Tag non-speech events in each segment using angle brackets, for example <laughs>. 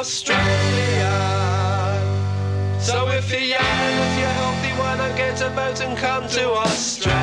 Australia. So if you're young, if you're healthy, why not get a boat and come to Australia?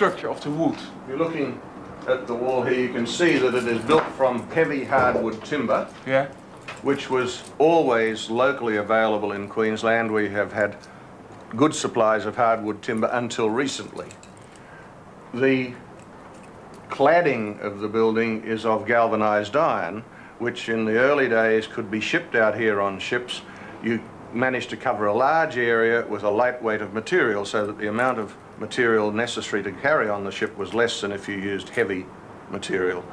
Structure of the wood. If you're looking at the wall here, you can see that it is built from heavy hardwood timber, Yeah. which was always locally available in Queensland. We have had good supplies of hardwood timber until recently. The cladding of the building is of galvanized iron, which in the early days could be shipped out here on ships. You managed to cover a large area with a light weight of material so that the amount of material necessary to carry on the ship was less than if you used heavy material.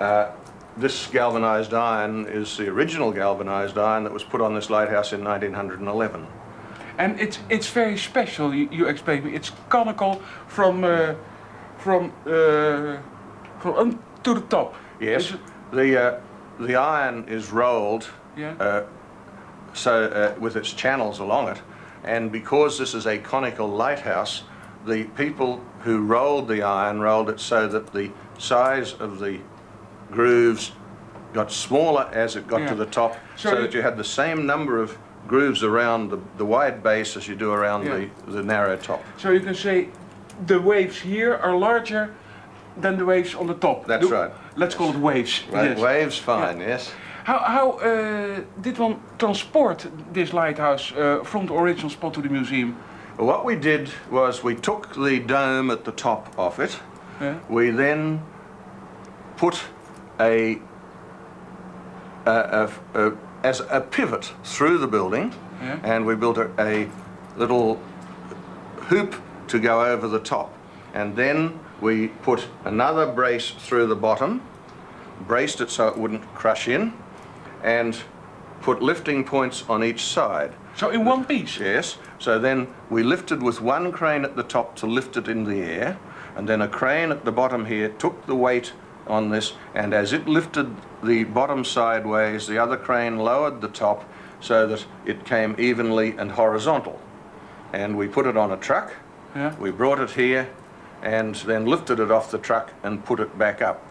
Uh, this galvanized iron is the original galvanized iron that was put on this lighthouse in 1911. And it's it's very special. You, you explained me. It's conical from uh, from uh, from to the top. Yes, the, uh, the iron is rolled Yeah. So uh, with its channels along it, and because this is a conical lighthouse, the people who rolled the iron rolled it so that the size of the grooves got smaller as it got Yeah. to the top, So so, that you had the same number of grooves around the, the wide base as you do around Yeah. the, the narrow top. So you can say the waves here are larger than the waves on the top. That's The- right. Let's call it waves. Right, Yes. Waves, fine, yes. How, how uh, did one transport this lighthouse uh, from the original spot to the museum? What we did was we took the dome at the top of it. Yeah. We then put a, a, a- a- as a pivot through the building, Yeah. and we built a, a little hoop to go over the top. And then we put another brace through the bottom, braced it so it wouldn't crush in, and put lifting points on each side. So in one piece? Yes. So then we lifted with one crane at the top to lift it in the air, and then a crane at the bottom here took the weight on this, and as it lifted the bottom sideways, the other crane lowered the top so that it came evenly and horizontal. And we put it on a truck, Yeah. we brought it here, and then lifted it off the truck and put it back up.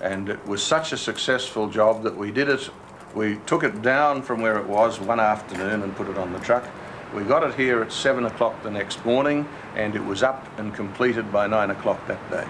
And it was such a successful job that we did it. We took it down from where it was one afternoon and put it on the truck. We got it here at seven o'clock the next morning, and it was up and completed by nine o'clock that day.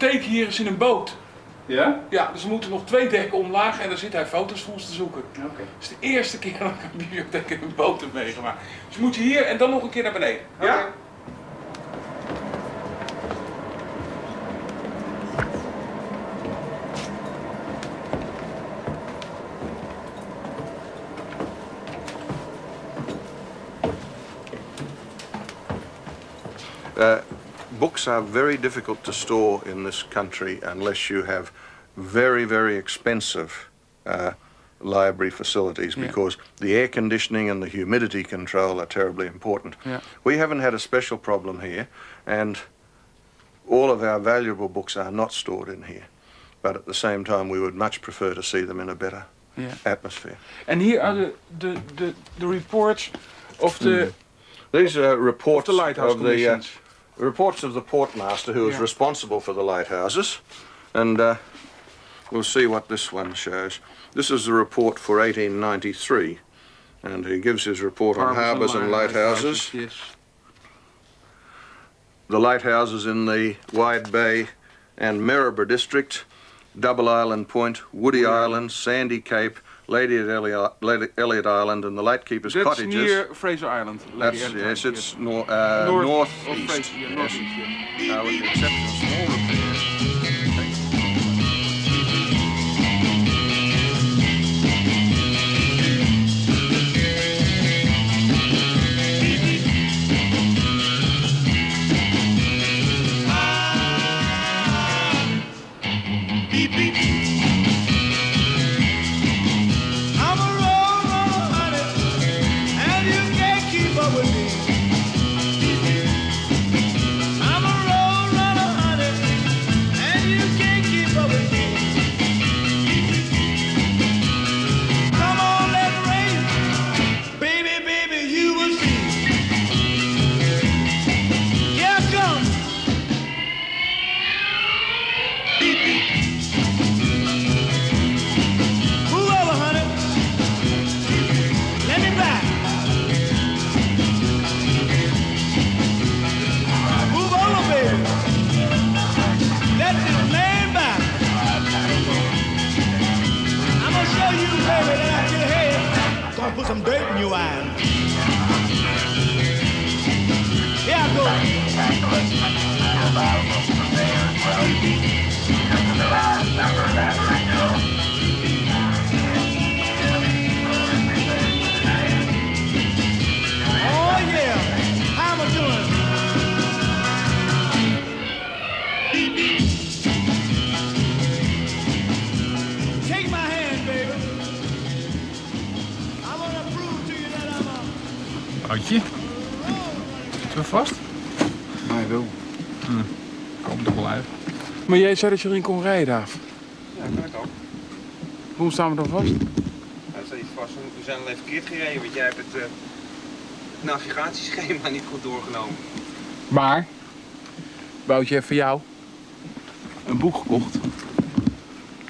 discotheek hier is in een boot. Ja? Ja, dus we moeten nog twee dekken omlaag en dan zit hij foto's voor ons te zoeken. Oké. Is de eerste keer dat ik een bibliotheek in een boot heb meegemaakt. Dus we moeten hier en dan nog een keer naar beneden. Okay. Ja? Uh, books are very difficult to store in this country unless you have very, very expensive uh, library facilities Yeah. because the air conditioning and the humidity control are terribly important. Yeah. We haven't had a special problem here, and all of our valuable books are not stored in here. But at the same time, we would much prefer to see them in a better Yeah. atmosphere. And here are the, the, the, the reports of the, These are of the lighthouse of the uh, commissions. reports of the portmaster who is Yeah. responsible for the lighthouses, and uh, we'll see what this one shows. This is the report for 1893, and he gives his report on harbours and lighthouses. Yes. The lighthouses in the Wide Bay and Maryborough district, Double Island Point, Woody Island, Sandy Cape, Lady at Elliot, Lady Elliot Island, and the Lightkeepers' That's cottages. near Fraser Island. Lady That's, Elliot yes, Island, it's nor, uh, North northeast. Fraser, yeah, yes. yeah. Uh, with the exception of small Komt er wel uit. Maar jij zei dat je erin kon rijden, Daaf. Ja, kan ik ook. Hoe staan we dan vast? Nou, vast, we zijn alleen verkeerd gereden, want jij hebt het, eh, het navigatieschema niet goed doorgenomen. Maar, Boutje heeft voor jou een boek gekocht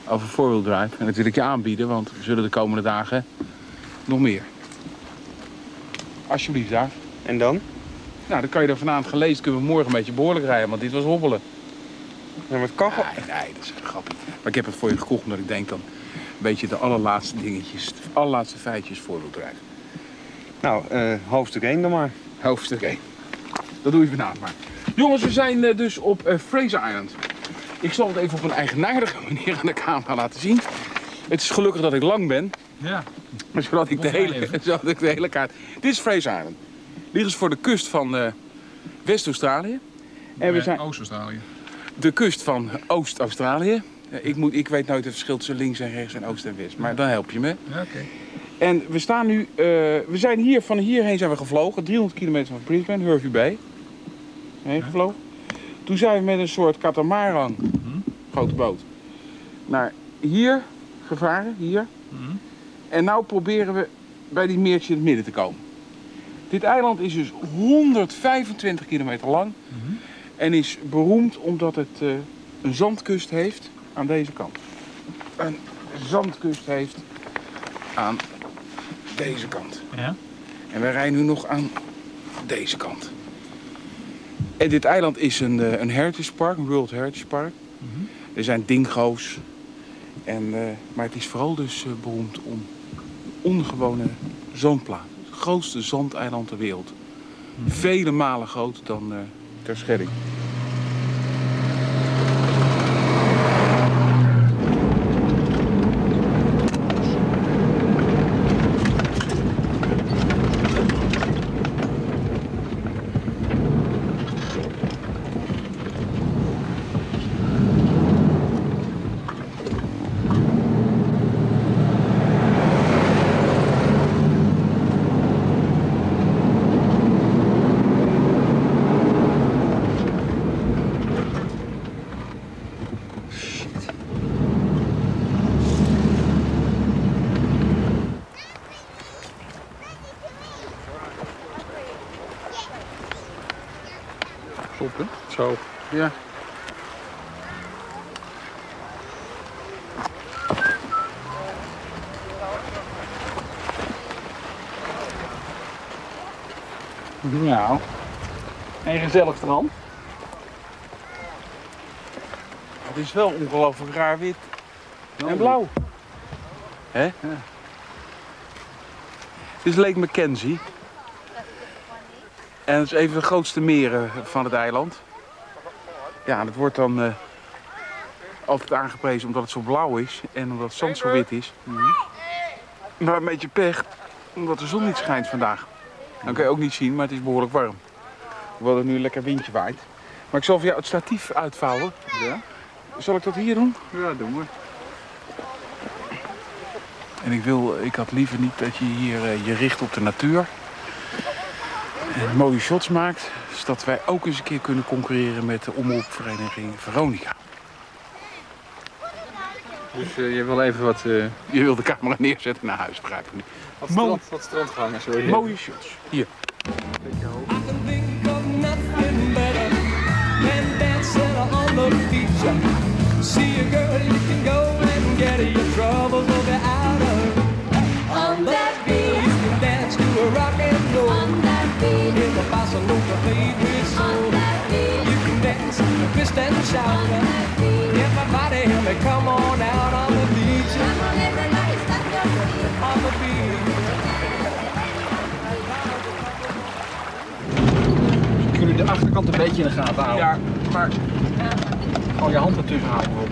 over four-wheel drive. En dat wil ik je aanbieden, want we zullen de komende dagen nog meer. Alsjeblieft, daar. En dan? Nou, dan kan je er vanavond gelezen, kunnen we morgen een beetje behoorlijk rijden, want dit was hobbelen. Ja, maar het kan gewoon. Nee, nee, dat is een grapje. Maar ik heb het voor je gekocht omdat ik denk dan een beetje de allerlaatste dingetjes, de allerlaatste feitjes four-wheel drive. Nou, eh, hoofdstuk 1 dan maar. Hoofdstuk 1. Dat doe je vanavond maar. Jongens, we zijn eh, dus op eh, Fraser Island. Ik zal het even op een eigenaardige <laughs> manier aan de camera laten zien. Het is gelukkig dat ik lang ben, Ja. zodat ik de hele, <laughs> zodat ik de hele kaart... Dit is Fraser Island. Dit is voor de kust van eh, West-Australië. En we zijn Oost-Australië. de kust van Oost-Australië. Eh, Ik, moet, ik weet nooit het verschil tussen links en rechts en oost en west. Maar dan help je me. Ja, oké. En we staan nu, eh, we zijn hier, van hierheen zijn we gevlogen, 300 kilometer van Brisbane, Hervey Bay. Heen gevlogen. Toen zijn we met een soort katamaran, grote boot, naar hier gevaren, hier. Mhm. En nou proberen we bij die meertje in het midden te komen. Dit eiland is dus 125 kilometer lang Mhm. en is beroemd omdat het eh, een zandkust heeft aan deze kant. Een zandkust heeft aan deze kant. Ja. En wij rijden nu nog aan deze kant. En dit eiland is een, eh, een heritage park, een World Heritage Park. Er zijn dingo's. En, eh, maar het is vooral dus beroemd om ongewone zandplaat. Het grootste zandeiland ter wereld. Vele malen groter dan eh Terschelling. Zo. Ja. Nou. Een gezellig strand. Het is wel ongelooflijk raar wit en blauw. Hè? Dit is Lake Mackenzie. En het is een van de grootste meren van het eiland. Ja, en het wordt dan eh, altijd aangeprezen omdat het zo blauw is en omdat het zand zo wit is. Maar een beetje pech, omdat de zon niet schijnt vandaag. Dan kan je ook niet zien, maar het is behoorlijk warm. Hoewel er nu een lekker windje waait. Maar ik zal voor jou het statief uitvouwen. Ja? Zal ik dat hier doen? Ja, doen we. En ik, wil, ik had liever niet dat je hier eh, je richt op de natuur. En mooie shots maakt. Zodat wij ook eens een keer kunnen concurreren met de omroepvereniging Veronica. Dus eh, je wil even wat, eh Je wil de camera neerzetten naar huis, begrijp ik nu. wat, strand, wat. Mooie shots. Hier. See a girl, you can go and get her. Your troubles will be out of. On that beat, you can dance to a rock and roll. On that beat, in the bossa nova favorite soul. On that beat, you can dance, twist and shout. On that beat, everybody help me come on out on the beach. Come on, everybody, stop your feet. On the beat. Kunnen de achterkant een beetje in de gaten houden? Ja, maar Gewoon je hand ertussen houden. hoor.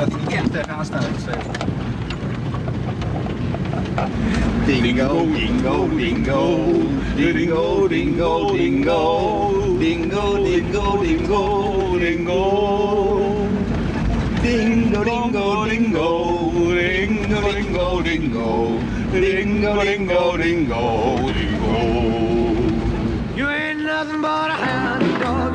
Dat die niet echt tegenaan staan. steeds. Dingo, dingo, dingo, dingo, dingo, dingo, dingo, dingo, dingo, dingo. Dingo, dingo, dingo, dingo, dingo, dingo, dingo, dingo, dingo, dingo. You ain't nothing but a hound dog,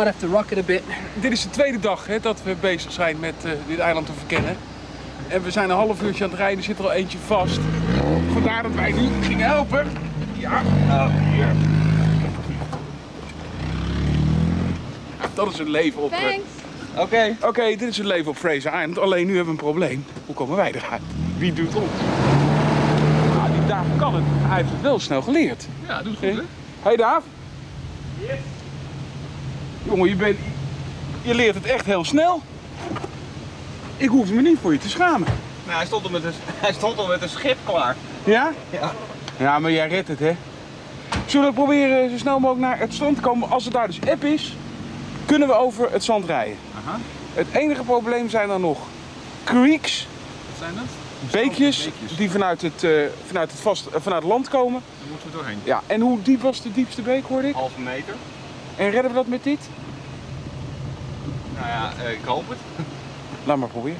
might have to rock it a bit. dit is de tweede dag hè, dat we bezig zijn met eh, dit eiland te verkennen. En we zijn een half uurtje aan het rijden, er zit er al eentje vast. Vandaar dat wij nu gingen helpen. Ja, oh, hier. Ja, dat is een leven op... eh, Oké. Oké, dit is het leven op Fraser Island. Alleen nu hebben we een probleem. Hoe komen wij eruit? Wie doet ons? Nou, die Daaf kan het. Hij heeft het wel snel geleerd. Ja, doe het goed hè. Hé hey Daaf. Jongen, je, bent, je leert het echt heel snel. Ik hoef me niet voor je te schamen. Nou, hij stond al met een, <laughs> hij stond al met een schip klaar. Ja? Ja. Ja, maar jij redt het, hè? Zullen we proberen zo snel mogelijk naar het strand te komen? Als het daar dus app is, kunnen we over het zand rijden. Aha. Het enige probleem zijn dan nog creeks, Wat zijn dat? beekjes, Beekjes. die vanuit het, eh, vanuit, het vast, eh, vanuit het land komen. Daar moeten we doorheen. Ja, en hoe diep was de diepste beek, hoorde ik? Halve meter. En redden we dat met dit? Nou ja, eh, ik hoop het. <laughs> Laat maar proberen.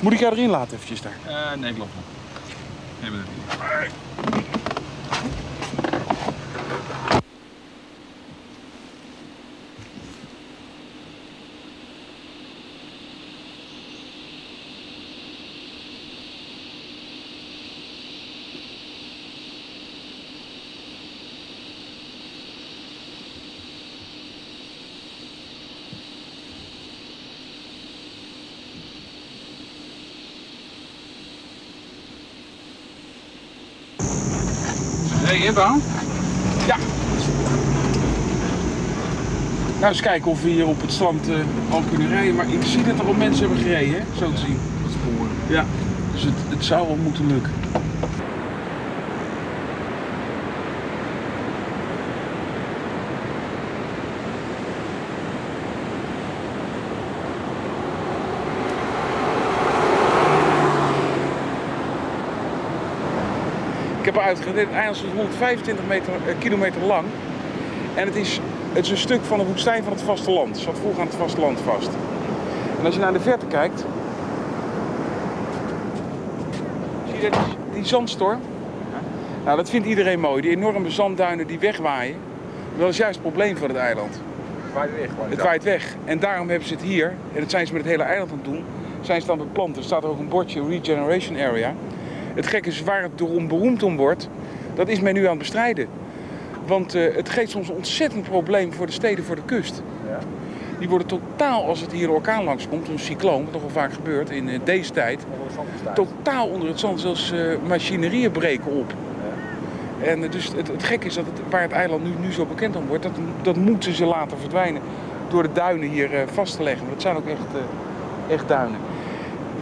Moet ik jou erin laten eventjes daar? Eh, nee, klopt. Nee, maar dat niet. Ebba. Ja. Nou, eens kijken of we hier op het strand eh, al kunnen rijden. Maar ik zie dat er al mensen hebben gereden, hè? zo te zien. Spoor. Ja, dus het, het zou wel moeten lukken. Uitgerekend, het eiland is 125 meter, eh, kilometer lang. En het is, het is een stuk van de woestijn van het vasteland. Het zat vroeger aan het vasteland vast. En als je naar de verte kijkt, zie je die, zandstorm? Nou, dat vindt iedereen mooi. Die enorme zandduinen die wegwaaien. Dat is juist het probleem voor het eiland. Waait weg. Het waait weg. En daarom hebben ze het hier, en dat zijn ze met het hele eiland aan het doen, zijn ze dan beplant. Er staat er ook een bordje Regeneration Area. Het gekke is waar het door beroemd om wordt, dat is men nu aan het bestrijden. Want eh, het geeft soms een ontzettend probleem voor de steden voor de kust. Ja. Die worden totaal, als het hier een orkaan langskomt, een cycloon, wat nog wel vaak gebeurt in eh, deze tijd, Onder totaal onder het zand. Zelfs eh, machinerieën breken op. En dus het, het gekke is dat het, waar het eiland nu, nu zo bekend om wordt, dat, dat moeten ze laten verdwijnen door de duinen hier vast te leggen. Want het zijn ook echt, echt duinen.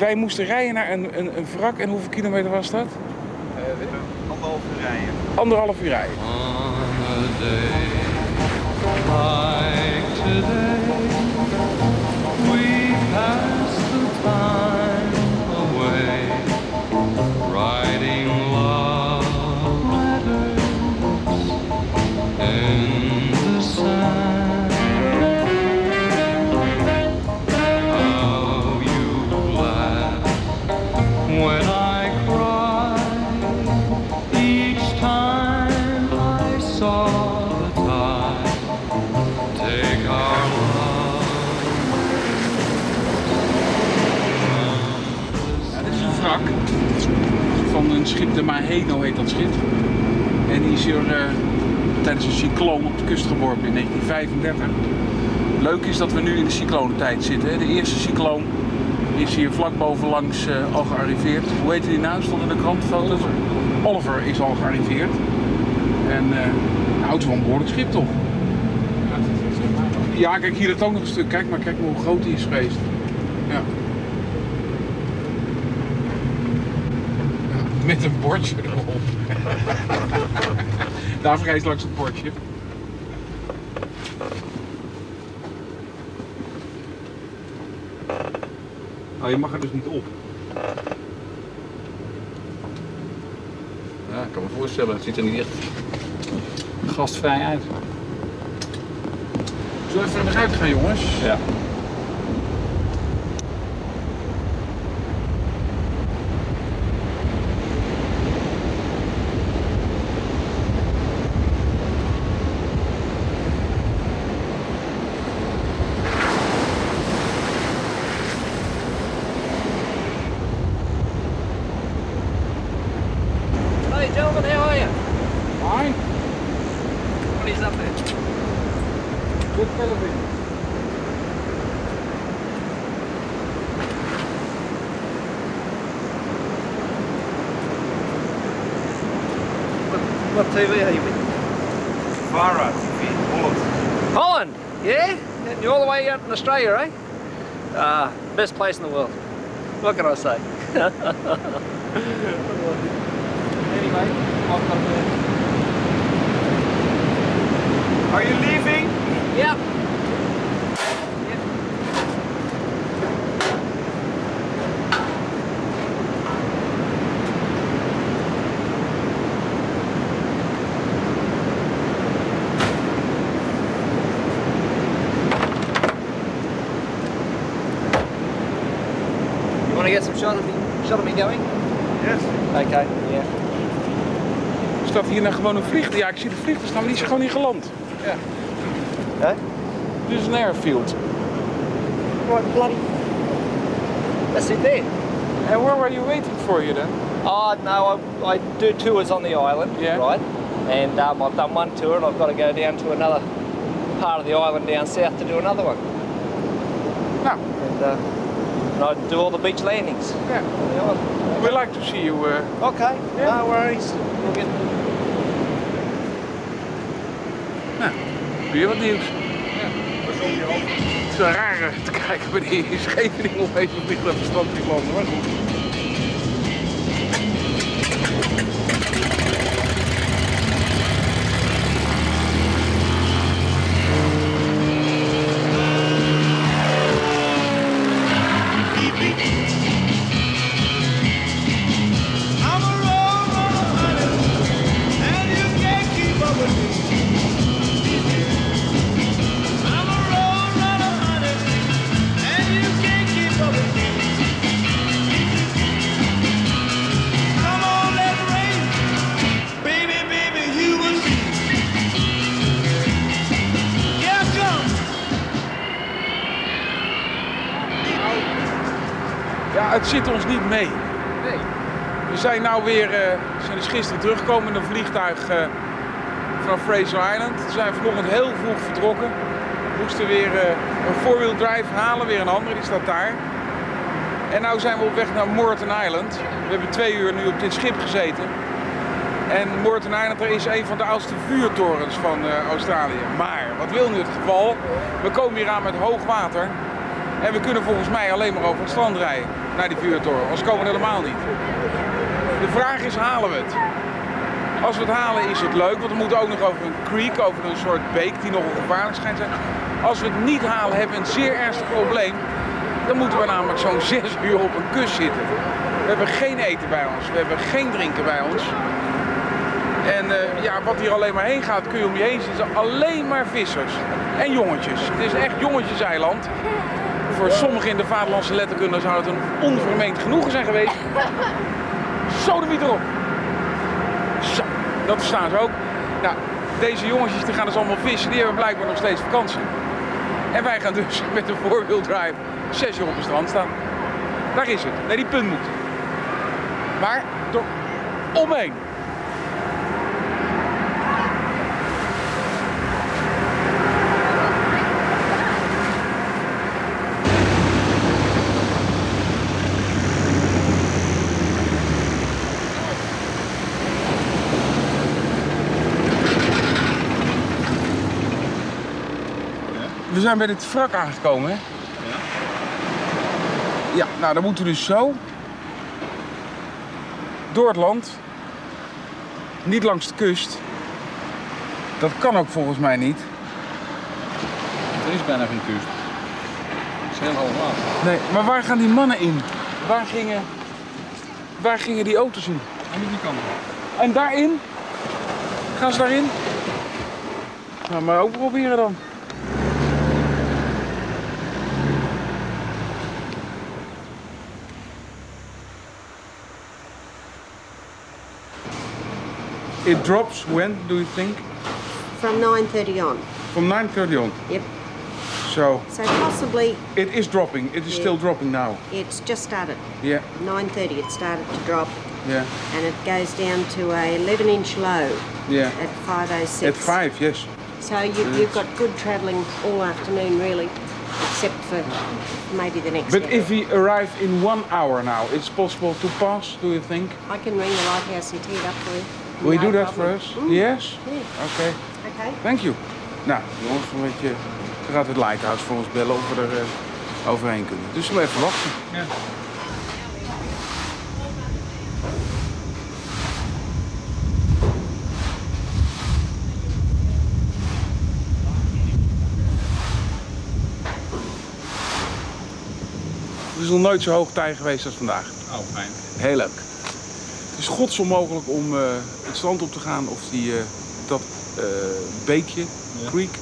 Wij moesten rijden naar een, een, een wrak en hoeveel kilometer was dat? Eh, Anderhalf uur rijden. Anderhalf uur rijden. On a day like today, schip, de Maheno heet dat schip. En die is hier eh, tijdens een cycloon op de kust geworpen in 1935. Leuk is dat we nu in de cyclonentijd zitten. Hè. De eerste cycloon is hier vlak bovenlangs eh, al gearriveerd. Hoe heet die nou? Stond in de krant foto's. Oliver is al gearriveerd. En eh nou, het is wel een behoorlijk schip toch? Ja, kijk hier het ook nog een stuk. Kijk maar, kijk maar hoe groot die is geweest. Ja. Met een bordje erop. Daar vergeet langs het bordje. Oh, je mag er dus niet op. Ja, ik kan me voorstellen. Het ziet er niet echt gastvrij uit. Zullen we even naar buiten gaan, jongens? Ja. TV are you with? Vara TV, Holland. Holland, yeah? You're all the way out in Australia, eh? Ah, best place in the world. What can I say? <laughs> anyway, I've got to Are you leaving? Yep. Get some shot of me, shot of me going? Yes. Okay, yeah. Staat hier nou gewoon een vliegtuig? Ja, ik zie de vliegtuig staan, maar die is gewoon niet geland. Ja. Huh? Dit is een airfield. Right, bloody. That's it there. And where were you waiting for you then? Oh no, I, I do tours on the island, Yeah. right? And um, I've done one tour, and I've got to go down to another part of the island down south to do another one. Nou, And, uh, and I do all the beach landings Yeah. on the island. We like to see you. uh, Okay, Yeah. no worries. We'll get. weer wat nieuws. We Het is wel raar eh, te kijken bij die Scheveningen opeens een vliegtuig op strand die landen. Maar goed. Nou weer, eh, zijn dus gisteren teruggekomen in een vliegtuig eh, van Fraser Island. We zijn vanochtend heel vroeg vertrokken. Moesten weer eh, een four-wheel drive halen, weer een andere, die staat daar. En nu zijn we op weg naar Morton Island. We hebben twee uur nu op dit schip gezeten. En Morton Island er is een van de oudste vuurtorens van Australië. Maar, wat wil nu het geval? We komen hier aan met hoog water. En we kunnen volgens mij alleen maar over het strand rijden naar die vuurtoren. Anders komen we helemaal niet. De vraag is, halen we het? Als we het halen is het leuk, want we moeten ook nog over een creek, over een soort beek die nogal gevaarlijk schijnt te zijn. Als we het niet halen, hebben we een zeer ernstig probleem. Dan moeten we namelijk zo'n <laughs> zes uur op een kus zitten. We hebben geen eten bij ons, we hebben geen drinken bij ons. En eh, ja, wat hier alleen maar heen gaat, kun je om je heen zien, zijn alleen maar vissers. En jongetjes. Het is echt jongetjeseiland. Voor sommigen in de vaderlandse letterkunde zou het een onvermeend genoegen zijn geweest. De erop. Zo, dat verstaan ze ook. Nou, deze jongetjes die gaan dus allemaal vissen, die hebben blijkbaar nog steeds vakantie. En wij gaan dus <laughs> met een four-wheel drive zes uur op het strand staan. Daar is het. Nee, die punt moet. Maar door omheen. Zijn bij dit wrak aangekomen, hè? Ja. Ja, nou dan moeten we dus zo. Door het land. Niet langs de kust. Dat kan ook volgens mij niet. Er is bijna geen kust. Het is water. Nee, maar waar gaan die mannen in? Waar gingen, waar gingen die auto's in? Aan die kant. En daarin? Gaan ze daarin? Nou, maar ook proberen dan. It drops when, do you think? From 9.30 on. From 9.30 on. Yep. So, So possibly it is dropping. It is Yeah. still dropping now. it's just started. Yeah, 9.30 it started to drop yeah, and it goes down to a 11 inch low yeah. at 5.06. At 5, yes. So you, you've got good travelling all afternoon really, except for maybe the next But if we arrive in one hour now, it's possible to pass, do you think? I can ring the lighthouse and tee it up for you. Will you No do that for us? Yes? Yeah. Okay. Okay. Thank you. Nou, jongens, een beetje, dan gaat het Lighthouse voor ons bellen of we er eh, overheen kunnen. Dus we even wachten. Ja. Het is nog nooit zo hoog tij geweest als vandaag. Oh, fijn. Heel leuk. Het is gods onmogelijk om eh, het strand op te gaan of die, eh, dat eh, beekje, Ja. creek,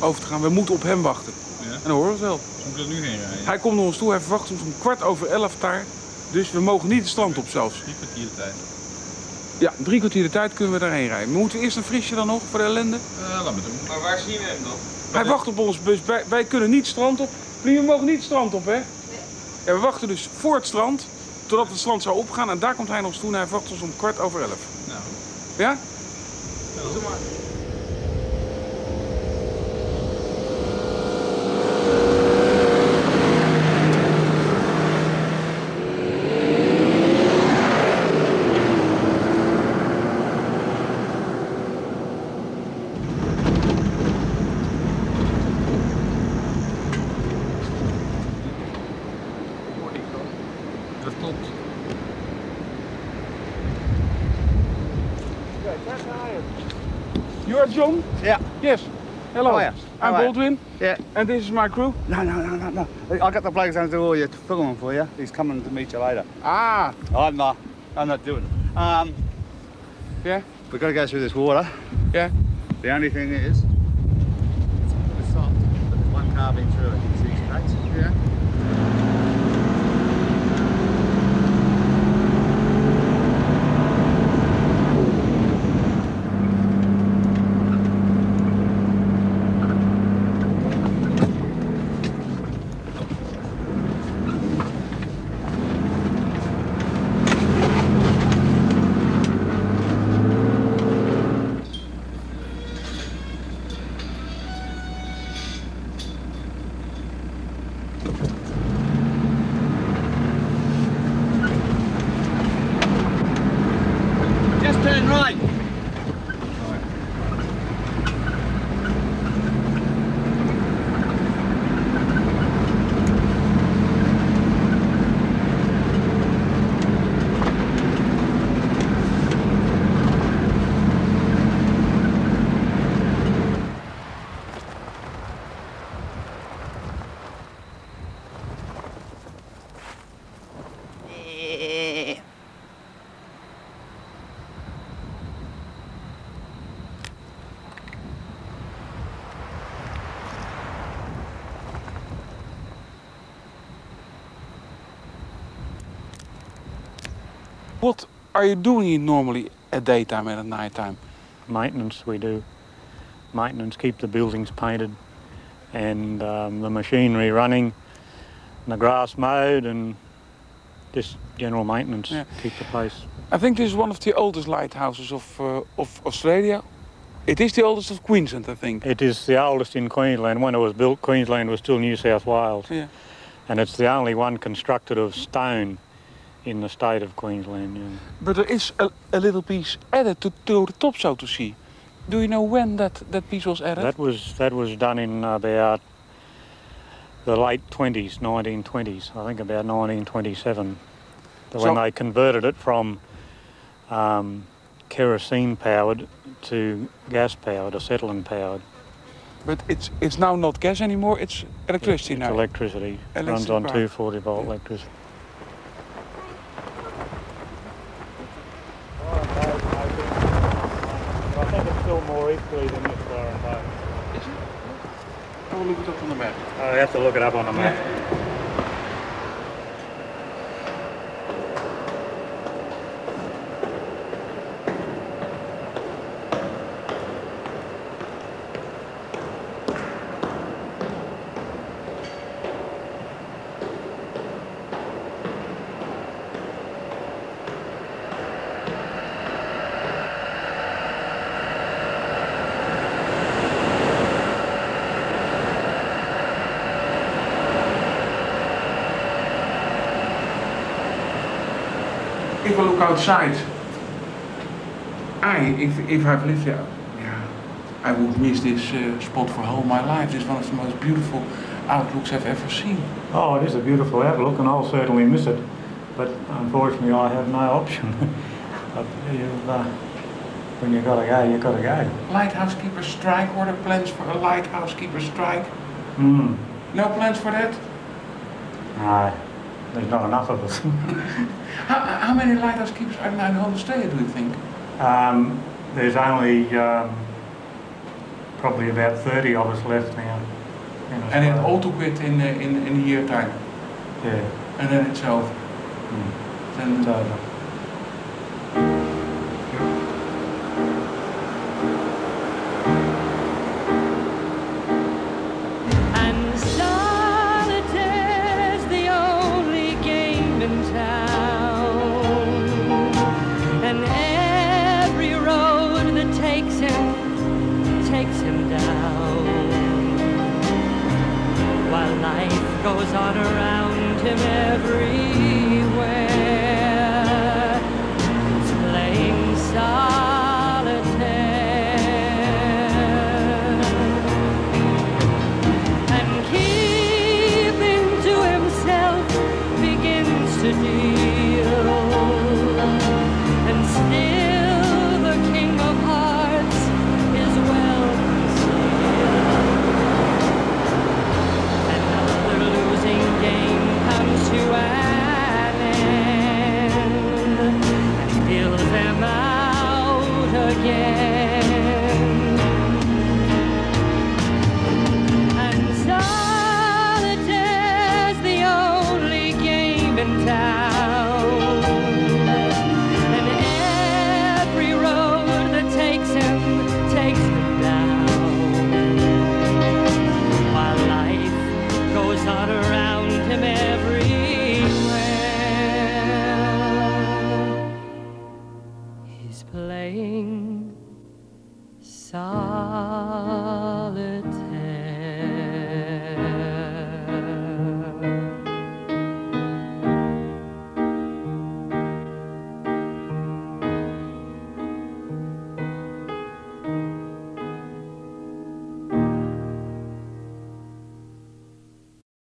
over te gaan. We moeten op hem wachten. Ja. En dan horen we het wel. Moet ik er nu heen rijden? Hij komt naar ons toe, hij verwacht ons om kwart over elf daar. Dus we mogen niet het strand op zelfs. Drie kwartier de tijd. Ja, drie kwartier de tijd kunnen we daarheen rijden. Moeten we eerst een frisje dan nog voor de ellende? Eh, laat me doen. Maar waar zien we hem dan? Hij wacht op ons bus. Wij, wij kunnen niet het strand op. Vrienden, we mogen niet het strand op, hè? Ja, we wachten dus voor het strand, totdat het strand zou opgaan. En daar komt hij ons toe en hij verwacht ons om kwart over elf. Nou, Ja? doe maar. Are you? I'm How are you? Baldwin. Yeah. And this is my crew. No, no, no, no, no. I got the bloke going to do all your filming for you. He's coming to meet you later. Ah. I'm not. I'm not doing it. Um, yeah. We've got to go through this water. Yeah. The only thing is, it's a bit soft, but there's one car been through it. See straight? Yeah. Just turn right. What are you doing it normally at daytime and at nighttime? Maintenance we do. Maintenance, keep the buildings painted and um, the machinery running, and the grass mowed and just general maintenance, Yeah. keep the place. I think this is one of the oldest lighthouses of, uh, of Australia. It is the oldest of Queensland, I think. It is the oldest in Queensland. When it was built, Queensland was still New South Wales. Yeah. And it's the only one constructed of stone in the state of Queensland. yeah. But there is a, a little piece added to, to the top, so to see. Do you know when that, that piece was added? That was that was done in about the late 20s, 1920s. I think about 1927, when they converted it from um, kerosene powered to gas powered, acetylene powered. But it's it's now not gas anymore, it's electricity It's now. electricity. Runs on power. 240 volt electricity. I think it's still more equally than this far and back. Oh, look it up on the map. Uh, I have to look it up on the map. <laughs> outside, I, if, if I've lived here, yeah, I would miss this uh, spot for all my life. This is one of the most beautiful outlooks I've ever seen. Oh, it is a beautiful outlook, and I'll certainly miss it. But unfortunately, I have no option. <laughs> but you've, uh, when you've got to go, you've got to go. Lighthouse keeper strike, or the plans for a lighthouse keeper strike? Hmm. No plans for that? No, there's not enough of us. <laughs> How, many lighthouse keepers are now in do you think? um, there's only um, probably about 30 of us left now. And it all to quit in, in, in a year time. Yeah. And then it's over. Then It's over.